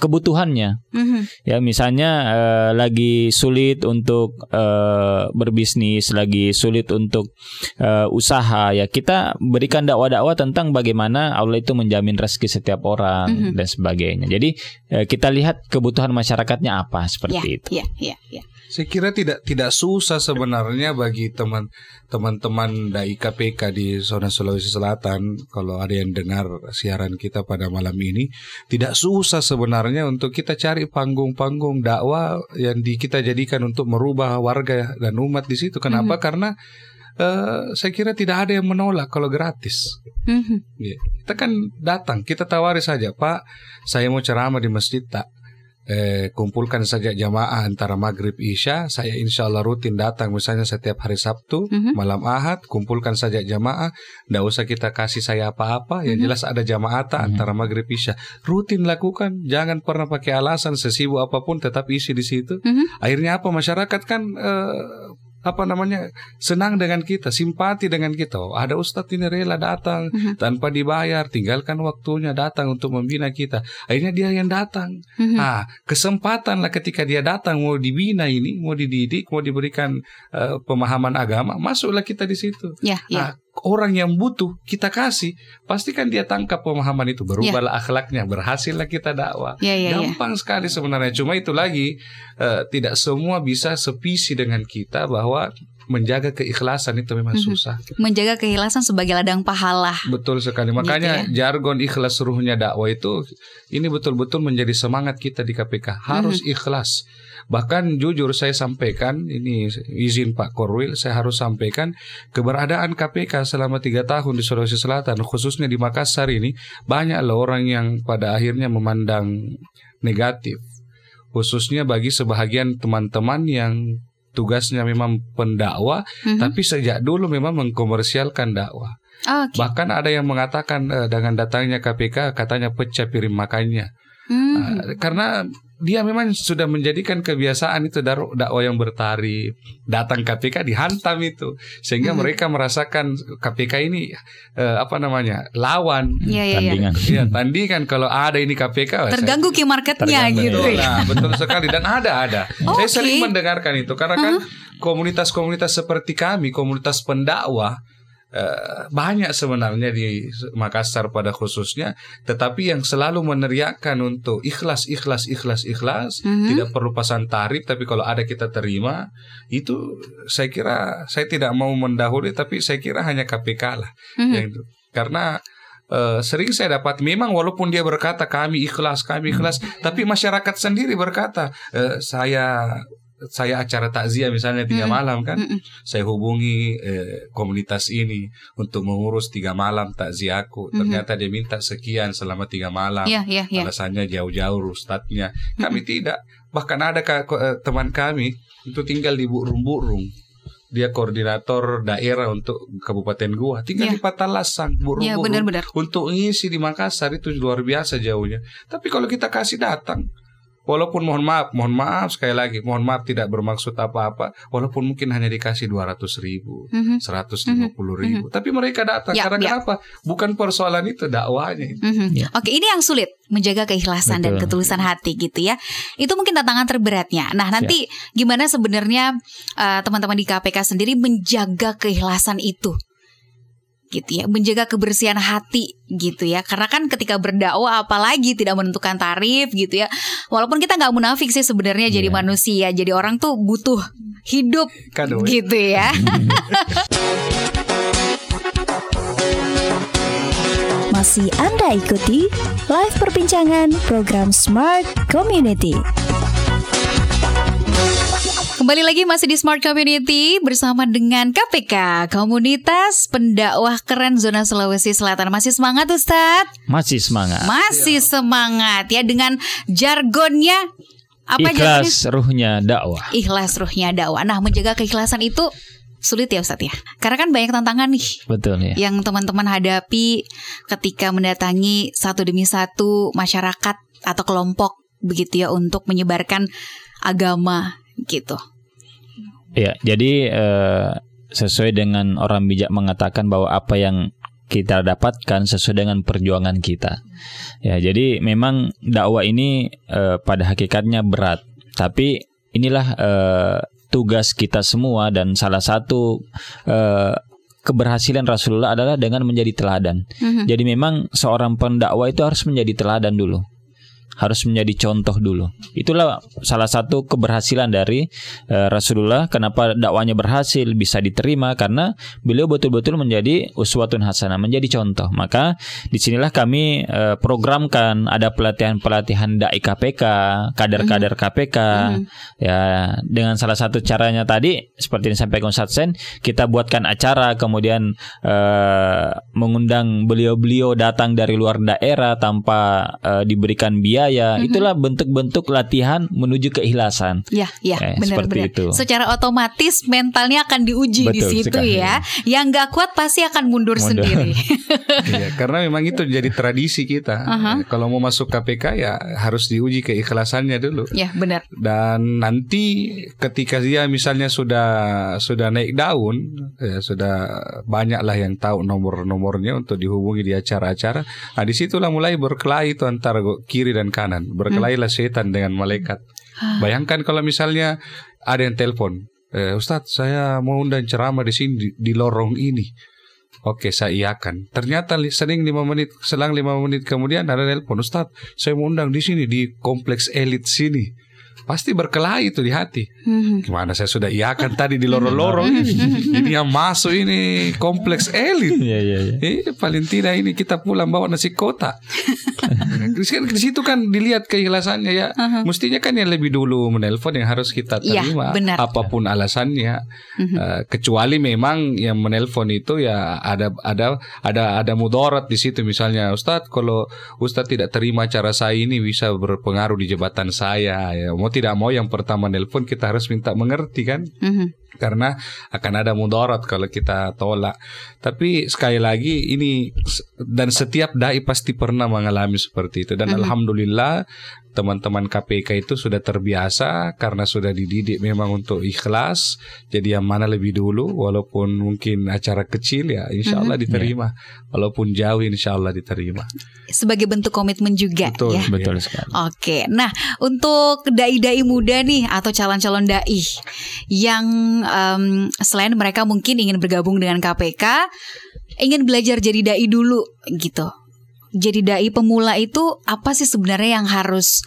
S3: kebutuhannya. Mm-hmm. Ya misalnya uh, lagi sulit untuk uh, berbisnis, lagi sulit untuk uh, usaha ya kita berikan dakwah-dakwah tentang bagaimana Allah itu menjamin rezeki setiap orang mm-hmm. dan sebagainya. Jadi uh, kita lihat kebutuhan masyarakatnya apa seperti
S2: yeah,
S3: itu.
S2: Iya, yeah, iya, yeah, iya.
S4: Saya kira tidak tidak susah sebenarnya bagi teman teman-teman dari KPK di zona Sulawesi Selatan kalau ada yang dengar siaran kita pada malam ini tidak susah sebenarnya untuk kita cari panggung-panggung dakwah yang di, kita jadikan untuk merubah warga dan umat di situ. Kenapa? Mm -hmm. Karena Uh, saya kira tidak ada yang menolak kalau gratis. Mm-hmm. Ya, kita kan datang, kita tawari saja, Pak, saya mau ceramah di masjid tak eh, kumpulkan saja jamaah antara maghrib isya saya insya Allah rutin datang misalnya setiap hari Sabtu mm -hmm. malam Ahad kumpulkan saja jamaah tidak usah kita kasih saya apa-apa mm -hmm. yang jelas ada jamaah mm -hmm. antara maghrib isya rutin lakukan jangan pernah pakai alasan sesibuk apa pun tetap isi di situ mm -hmm. akhirnya apa masyarakat kan eh, apa namanya senang dengan kita, simpati dengan kita. Oh, ada ustadz ini rela datang uh-huh. tanpa dibayar, tinggalkan waktunya datang untuk membina kita. Akhirnya dia yang datang. Uh-huh. Nah, kesempatan lah ketika dia datang mau dibina ini, mau dididik, mau diberikan uh, pemahaman agama, masuklah kita di situ.
S2: Yeah, yeah.
S4: Nah, orang yang butuh kita kasih, pastikan dia tangkap pemahaman itu, berubahlah yeah. akhlaknya, berhasillah kita dakwah.
S2: Yeah, yeah,
S4: ya. Gampang yeah. sekali sebenarnya. Cuma itu lagi uh, tidak semua bisa sepisi dengan kita bahwa menjaga keikhlasan itu memang mhm. susah.
S2: Menjaga keikhlasan sebagai ladang pahala.
S4: Betul sekali. Gitu Makanya gitu ya? jargon ikhlas ruhnya dakwah itu ini betul-betul menjadi semangat kita di KPK. Harus mm-hmm. ikhlas. Bahkan jujur saya sampaikan ini izin Pak Korwil saya harus sampaikan keberadaan KPK selama tiga tahun di Sulawesi Selatan khususnya di Makassar ini banyak loh orang yang pada akhirnya memandang negatif khususnya bagi sebahagian teman-teman yang tugasnya memang pendakwah, mm-hmm. tapi sejak dulu memang mengkomersialkan dakwah.
S2: Oh, okay.
S4: Bahkan ada yang mengatakan uh, dengan datangnya KPK katanya pecah piring makannya. Mm. Uh, karena dia memang sudah menjadikan kebiasaan itu dakwah yang bertari datang KPK dihantam itu. Sehingga hmm. mereka merasakan KPK ini uh, apa namanya lawan.
S2: Ya, ya, tandingan.
S4: Ya, tandingan. Kalau ada ini KPK
S2: terganggu key marketnya gitu.
S4: Nah, betul sekali. Dan ada ada. Oh, saya okay. sering mendengarkan itu. Karena kan komunitas-komunitas seperti kami komunitas pendakwah Eh, banyak sebenarnya di Makassar pada khususnya, tetapi yang selalu meneriakkan untuk ikhlas, ikhlas, ikhlas, ikhlas, mm-hmm. tidak perlu pasang tarif, tapi kalau ada kita terima, itu saya kira saya tidak mau mendahului, tapi saya kira hanya KPK lah, mm-hmm. yang itu, karena Uh, sering saya dapat memang walaupun dia berkata kami ikhlas kami ikhlas tapi masyarakat sendiri berkata uh, saya saya acara takziah misalnya tiga malam kan,
S2: Mm-mm.
S4: saya hubungi eh, komunitas ini untuk mengurus tiga malam takziahku.
S2: Mhm.
S4: Ternyata dia minta sekian selama tiga malam.
S2: Iya, iya, iya.
S4: Alasannya jauh-jauh ustadznya. Kami tidak. Bahkan ada ka- eh, teman kami itu tinggal di Burung-Burung. Dia koordinator daerah untuk Kabupaten Gua. Tinggal
S2: Iya.
S4: di Patalasang, Burung-Burung.
S2: Iya, benar-benar.
S4: Untuk ngisi di Makassar itu luar biasa jauhnya. Tapi kalau kita kasih datang, walaupun mohon maaf, mohon maaf sekali lagi, mohon maaf tidak bermaksud apa-apa, walaupun mungkin hanya dikasih 200 ribu.
S2: Mhm.
S4: 150 ribu. Tapi mereka datang
S2: Ya,
S4: karena
S2: ya.
S4: kenapa? Bukan persoalan itu dakwahnya.
S2: Mhm.
S3: Ya.
S2: Oke, ini yang sulit menjaga keikhlasan dan
S3: Betul.
S2: ketulusan hati gitu ya. Itu mungkin tantangan terberatnya. Nah, nanti gimana sebenarnya uh, teman-teman di KPK sendiri menjaga keikhlasan itu? Gitu ya, menjaga kebersihan hati gitu ya. Karena kan ketika berdakwah apalagi tidak menentukan tarif gitu ya. Walaupun kita nggak munafik sih sebenarnya jadi
S3: Iya.
S2: manusia, jadi orang tuh butuh hidup
S4: Kado.
S2: gitu ya. [laughs]
S1: Masih Anda ikuti live perbincangan program Smart Community.
S2: Kembali lagi masih di Smart Community bersama dengan KPK, Komunitas Pendakwah Keren Zona Sulawesi Selatan. Masih semangat Ustadz?
S3: Masih semangat.
S2: Masih semangat ya dengan jargonnya apa
S3: Ikhlas ruhnya dakwah.
S2: jargonnya? Ikhlas ruhnya dakwah. Nah, menjaga keikhlasan itu sulit ya Ustadz ya. Karena kan banyak tantangan nih
S3: Betul ya.
S2: yang teman-teman hadapi ketika mendatangi satu demi satu masyarakat atau kelompok begitu ya untuk menyebarkan agama gitu.
S3: Ya, jadi eh, sesuai dengan orang bijak mengatakan bahwa apa yang kita dapatkan sesuai dengan perjuangan kita. Ya, jadi memang dakwah ini eh, pada hakikatnya berat, tapi inilah eh, tugas kita semua dan salah satu eh, keberhasilan Rasulullah adalah dengan menjadi teladan.
S2: Mhm.
S3: Jadi memang seorang pendakwah itu harus menjadi teladan dulu. Harus menjadi contoh dulu. Itulah salah satu keberhasilan dari eh, Rasulullah kenapa dakwanya berhasil bisa diterima karena beliau betul-betul menjadi uswatun hasanah, menjadi contoh. Maka di sinilah kami eh, programkan ada pelatihan-pelatihan dai KPK, kader-kader KPK. Ya, dengan salah satu caranya tadi seperti yang disampaikan Ustaz Sen, kita buatkan acara kemudian eh, mengundang beliau-beliau datang dari luar daerah tanpa eh, diberikan biaya. Itulah bentuk-bentuk latihan menuju keikhlasan.
S2: Ya, ya,
S3: Eh,
S2: benar
S3: seperti
S2: benar.
S3: itu.
S2: Secara otomatis mentalnya akan diuji di
S3: Betul
S2: situ
S3: sekali.
S2: ya. Yang nggak kuat pasti akan mundur,
S3: Mundur.
S2: sendiri. [laughs]
S4: Iya, karena memang itu jadi tradisi kita.
S2: Aha.
S4: Kalau mau masuk KPK ya harus diuji keikhlasannya dulu.
S2: ya, benar.
S4: Dan nanti ketika dia misalnya sudah sudah naik daun, ya sudah banyak lah yang tahu nomor-nomornya untuk dihubungi di acara-acara. Nah di situlah mulai berkelahi itu antara kiri dan kanan. Berkelailah setan dengan malaikat. Bayangkan kalau misalnya ada yang telepon, eh, Ustadz saya mau undang ceramah di sini di, di lorong ini. Oke, saya iakan. Ternyata sering lima menit, selang lima menit kemudian ada telepon, Ustadz, saya mau undang di sini di kompleks elit sini. Pasti berkelahi itu di hati.
S2: Mhm.
S4: Gimana saya sudah iakan tadi di lorong-lorong ini. Ini yang masuk ini kompleks elit.
S3: Iya, iya, iya.
S4: Eh, paling tidak ini kita pulang bawa nasi kotak. [laughs] di situ- di situ kan dilihat keikhlasannya ya. Mestinya kan yang lebih dulu menelpon yang harus kita
S2: Iya,
S4: terima.
S2: benar.
S4: Apa pun alasannya. Eh, kecuali memang yang menelpon itu ya ada ada ada ada mudarat di situ misalnya Ustadz kalau Ustadz tidak terima cara saya ini bisa berpengaruh di jabatan saya ya mau tidak mau yang pertama nelpon kita harus minta mengerti kan
S2: Mhm.
S4: karena akan ada mudarat kalau kita tolak. Tapi sekali lagi ini dan setiap dai pasti pernah mengalami seperti itu dan alhamdulillah teman-teman KPK itu sudah terbiasa karena sudah dididik memang untuk ikhlas. Jadi yang mana lebih dulu walaupun mungkin acara kecil ya insya Allah diterima. Walaupun jauh insya Allah diterima.
S2: Sebagai bentuk komitmen juga
S4: Betul.
S2: ya.
S3: Betul sekali.
S2: Oke, nah untuk dai-dai muda nih atau calon-calon dai yang em, selain mereka mungkin ingin bergabung dengan KPK, ingin belajar jadi dai dulu gitu. Jadi dai pemula itu apa sih sebenarnya yang harus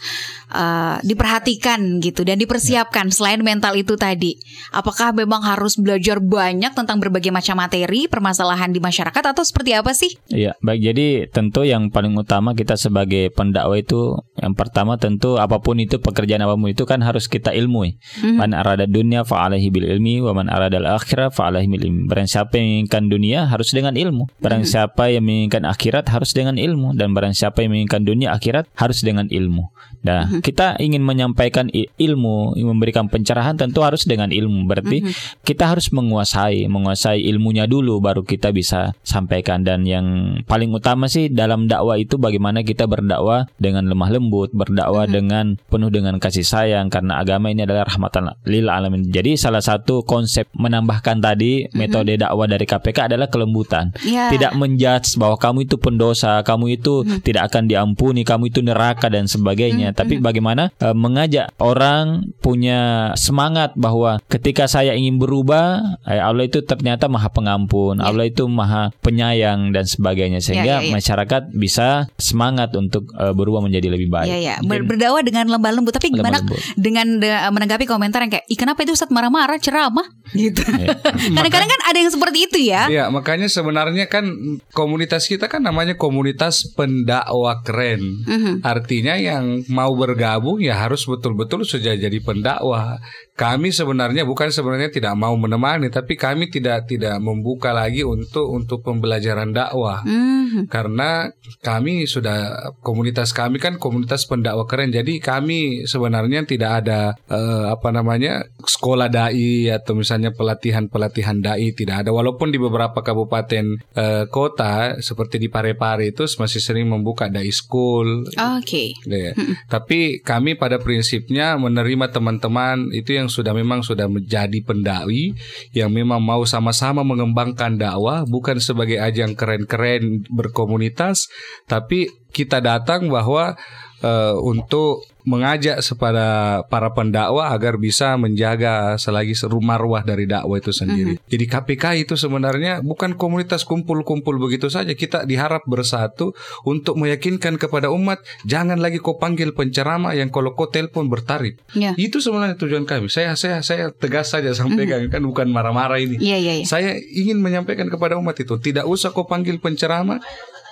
S2: uh, diperhatikan gitu dan dipersiapkan selain mental itu tadi? Apakah memang harus belajar banyak tentang berbagai macam materi permasalahan di masyarakat atau seperti apa sih?
S3: Iya, baik. Jadi tentu yang paling utama kita sebagai pendakwah itu yang pertama tentu apa pun itu pekerjaan apa pun itu kan harus kita ilmui. Mm-hmm. Man arada dunia fa'alaihi bil ilmi wa man arada al-akhirah fa'alaihi bil ilmi. Barang siapa yang menginginkan dunia harus dengan ilmu. Barang mm-hmm. siapa yang menginginkan akhirat harus dengan ilmu dan barang siapa yang menginginkan dunia akhirat harus dengan ilmu. Nah, mm-hmm. kita ingin menyampaikan ilmu, memberikan pencerahan tentu harus dengan ilmu. Berarti mm-hmm. kita harus menguasai, menguasai ilmunya dulu baru kita bisa sampaikan dan yang paling utama sih dalam dakwah itu bagaimana kita berdakwah dengan lemah lembut, berdakwah mm-hmm. dengan penuh dengan kasih sayang karena agama ini adalah rahmatan lil alamin. Jadi salah satu konsep menambahkan tadi mm-hmm. metode dakwah dari KPK adalah kelembutan. Yeah. Tidak menjudge bahwa kamu itu pendosa, kamu itu mm-hmm. tidak akan diampuni, kamu itu neraka dan sebagainya Tapi bagaimana uh, mengajak orang punya semangat bahwa ketika saya ingin berubah, eh, Allah itu ternyata Maha Pengampun, ya. Allah itu Maha Penyayang dan sebagainya sehingga ya, ya, ya. masyarakat bisa semangat untuk uh, berubah menjadi lebih baik.
S2: Ya, ya. Ber berdakwah dengan lembah lembut. Tapi gimana lembut. dengan de menanggapi komentar yang kayak, "Ih, kenapa itu Ustadz marah-marah ceramah?" Gitu. [laughs] Ya. Kadang-kadang kan ada yang seperti itu ya.
S4: Iya, makanya sebenarnya kan komunitas kita kan namanya komunitas pendakwah keren. Uh mhm. -huh. Artinya yang mau bergabung ya harus betul-betul sudah jadi pendakwah. Kami sebenarnya bukan sebenarnya tidak mau menemani, tapi kami tidak tidak membuka lagi untuk untuk pembelajaran dakwah. Mm. Karena kami sudah komunitas kami kan komunitas pendakwah keren. Jadi kami sebenarnya tidak ada uh, apa namanya sekolah dai atau misalnya pelatihan-pelatihan dai tidak ada. Walaupun di beberapa kabupaten uh, kota seperti di Parepare itu masih sering membuka dai school.
S2: Oke. Okay.
S4: Ya. Tapi kami pada prinsipnya menerima teman-teman itu yang sudah memang sudah menjadi pendakwi yang memang mau sama-sama mengembangkan dakwah bukan sebagai ajang keren-keren berkomunitas tapi kita datang bahwa uh, untuk mengajak kepada para pendakwah agar bisa menjaga selagi rumah ruah dari dakwah itu sendiri. Mm-hmm. Jadi KPK itu sebenarnya bukan komunitas kumpul-kumpul begitu saja. Kita diharap bersatu untuk meyakinkan kepada umat jangan lagi kau panggil penceramah yang kalau kau telepon bertarif. Yeah. Itu sebenarnya tujuan kami. Saya saya saya tegas saja sampaikan mm-hmm. kan bukan marah-marah ini.
S2: Yeah, yeah, yeah.
S4: Saya ingin menyampaikan kepada umat itu tidak usah kau panggil penceramah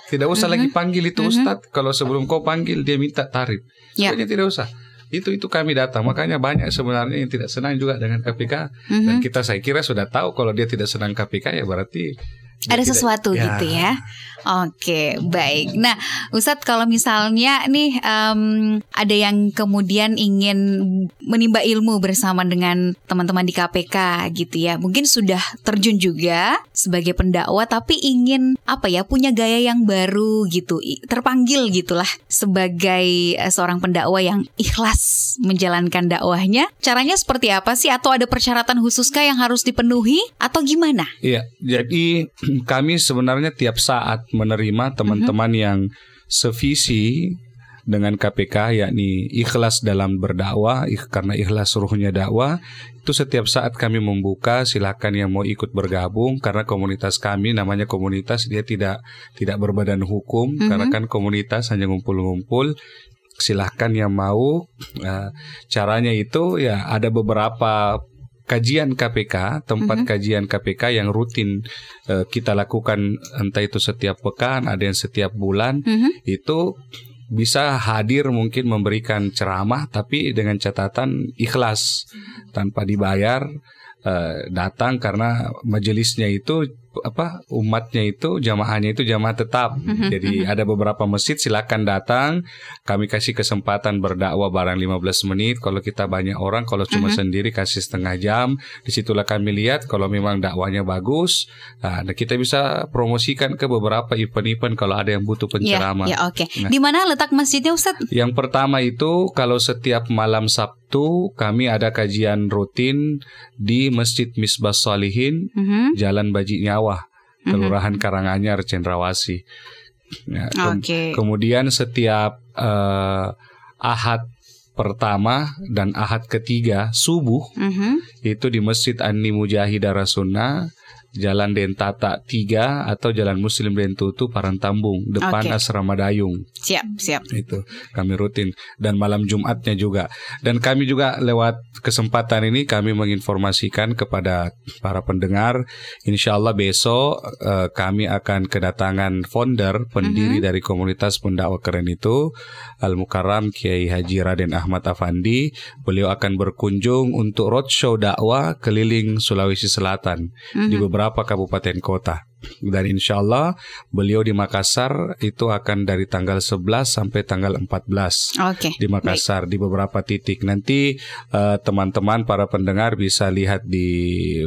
S4: tidak usah mm -hmm. lagi panggil itu mm -hmm. Ustadz. Kalau sebelum kau panggil dia minta tarif. Yeah. tidak usah. Itu itu kami datang. Makanya banyak sebenarnya yang tidak senang juga dengan KPK. Mm -hmm. Dan kita saya kira sudah tahu kalau dia tidak senang KPK ya berarti
S2: ada sesuatu ya. gitu ya. Oke, baik. Nah, Ustadz kalau misalnya nih um, ada yang kemudian ingin menimba ilmu bersama dengan teman-teman di KPK gitu ya, mungkin sudah terjun juga sebagai pendakwa, tapi ingin apa ya punya gaya yang baru gitu, terpanggil gitulah sebagai uh, seorang pendakwa yang ikhlas menjalankan dakwahnya. Caranya seperti apa sih? Atau ada persyaratan khususkah yang harus dipenuhi atau gimana?
S4: Iya, jadi [clears throat] kami sebenarnya tiap saat menerima teman-teman mm -hmm. yang sevisi dengan KPK yakni ikhlas dalam berdakwah karena ikhlas ruhnya dakwah itu setiap saat kami membuka silakan yang mau ikut bergabung karena komunitas kami namanya komunitas dia tidak tidak berbadan hukum mm -hmm. karena kan komunitas hanya ngumpul-ngumpul silahkan yang mau uh, caranya itu ya ada beberapa kajian KPK, tempat mm -hmm. kajian KPK yang rutin uh, kita lakukan entah itu setiap pekan, ada yang setiap bulan, mm -hmm. itu bisa hadir mungkin memberikan ceramah tapi dengan catatan ikhlas tanpa dibayar uh, datang karena majelisnya itu apa umatnya itu jamaahnya itu jamaah tetap. Mm-hmm. Jadi mm-hmm. ada beberapa masjid silakan datang. Kami kasih kesempatan berdakwah barang 15 menit. Kalau kita banyak orang, kalau cuma mm-hmm. sendiri kasih setengah jam. Di situlah kami lihat kalau memang dakwanya bagus. Nah, kita bisa promosikan ke beberapa event-event kalau ada yang butuh iya, penceramah.
S2: Ya, ya oke. Okay. Nah, Di mana letak masjidnya Ustaz?
S4: Yang pertama itu kalau setiap malam Sabtu kami ada kajian rutin di Masjid Misbah Salihin, mm-hmm. Jalan Baji Nyawa Mhm. Kelurahan mm -hmm. Karanganyar, Cendrawasi. Ya, ke okay. Kemudian setiap uh, Ahad pertama dan Ahad ketiga subuh mm -hmm. itu di Masjid Ani Mujahidah Sunnah Jalan Dentata 3 atau Jalan Muslim Dentutu Parantambung depan
S2: Oke.
S4: Asrama Dayung.
S2: Siap, siap.
S4: Itu kami rutin dan malam Jumatnya juga. Dan kami juga lewat kesempatan ini kami menginformasikan kepada para pendengar, insya Allah besok eh, kami akan kedatangan founder pendiri dari komunitas pendakwah keren itu Al Mukarram Kiai Haji Raden Ahmad Afandi. Beliau akan berkunjung untuk roadshow dakwah keliling Sulawesi Selatan di beberapa kabupaten kota. Dan insya Allah beliau di Makassar itu akan dari tanggal 11 sampai tanggal 14
S2: Oke.
S4: di Makassar di beberapa titik. Nanti eh, teman-teman para pendengar bisa lihat di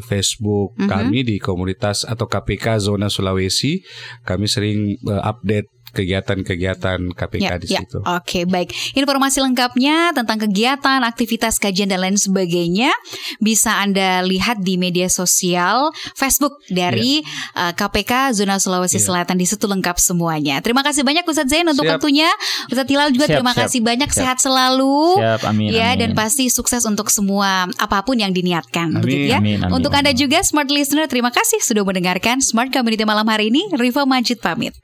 S4: Facebook
S2: Mhm.
S4: kami di komunitas atau KPK Zona Sulawesi. Kami sering eh, update kegiatan-kegiatan KPK
S2: Ya,
S4: di
S2: ya.
S4: situ.
S2: Oke, baik. Informasi lengkapnya tentang kegiatan, aktivitas, kajian dan lain sebagainya bisa Anda lihat di media sosial Facebook dari uh, KPK Zona Sulawesi
S4: Iya.
S2: Selatan di situ lengkap semuanya. Terima kasih banyak Ustadz Zain untuk
S4: Siap.
S2: waktunya. Ustadz Hilal juga
S3: Siap,
S2: terima
S3: siap.
S2: kasih banyak
S3: Siap.
S2: sehat selalu.
S3: Siap, amin.
S2: Ya,
S3: amin.
S2: dan pasti sukses untuk semua apa pun yang diniatkan
S4: Amin,
S2: begitu ya.
S3: amin, amin.
S2: Untuk Anda juga smart listener, terima kasih sudah mendengarkan Smart Community malam hari ini. Riva Majid pamit.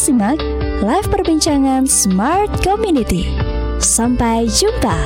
S1: Simak live perbincangan Smart Community. Sampai jumpa.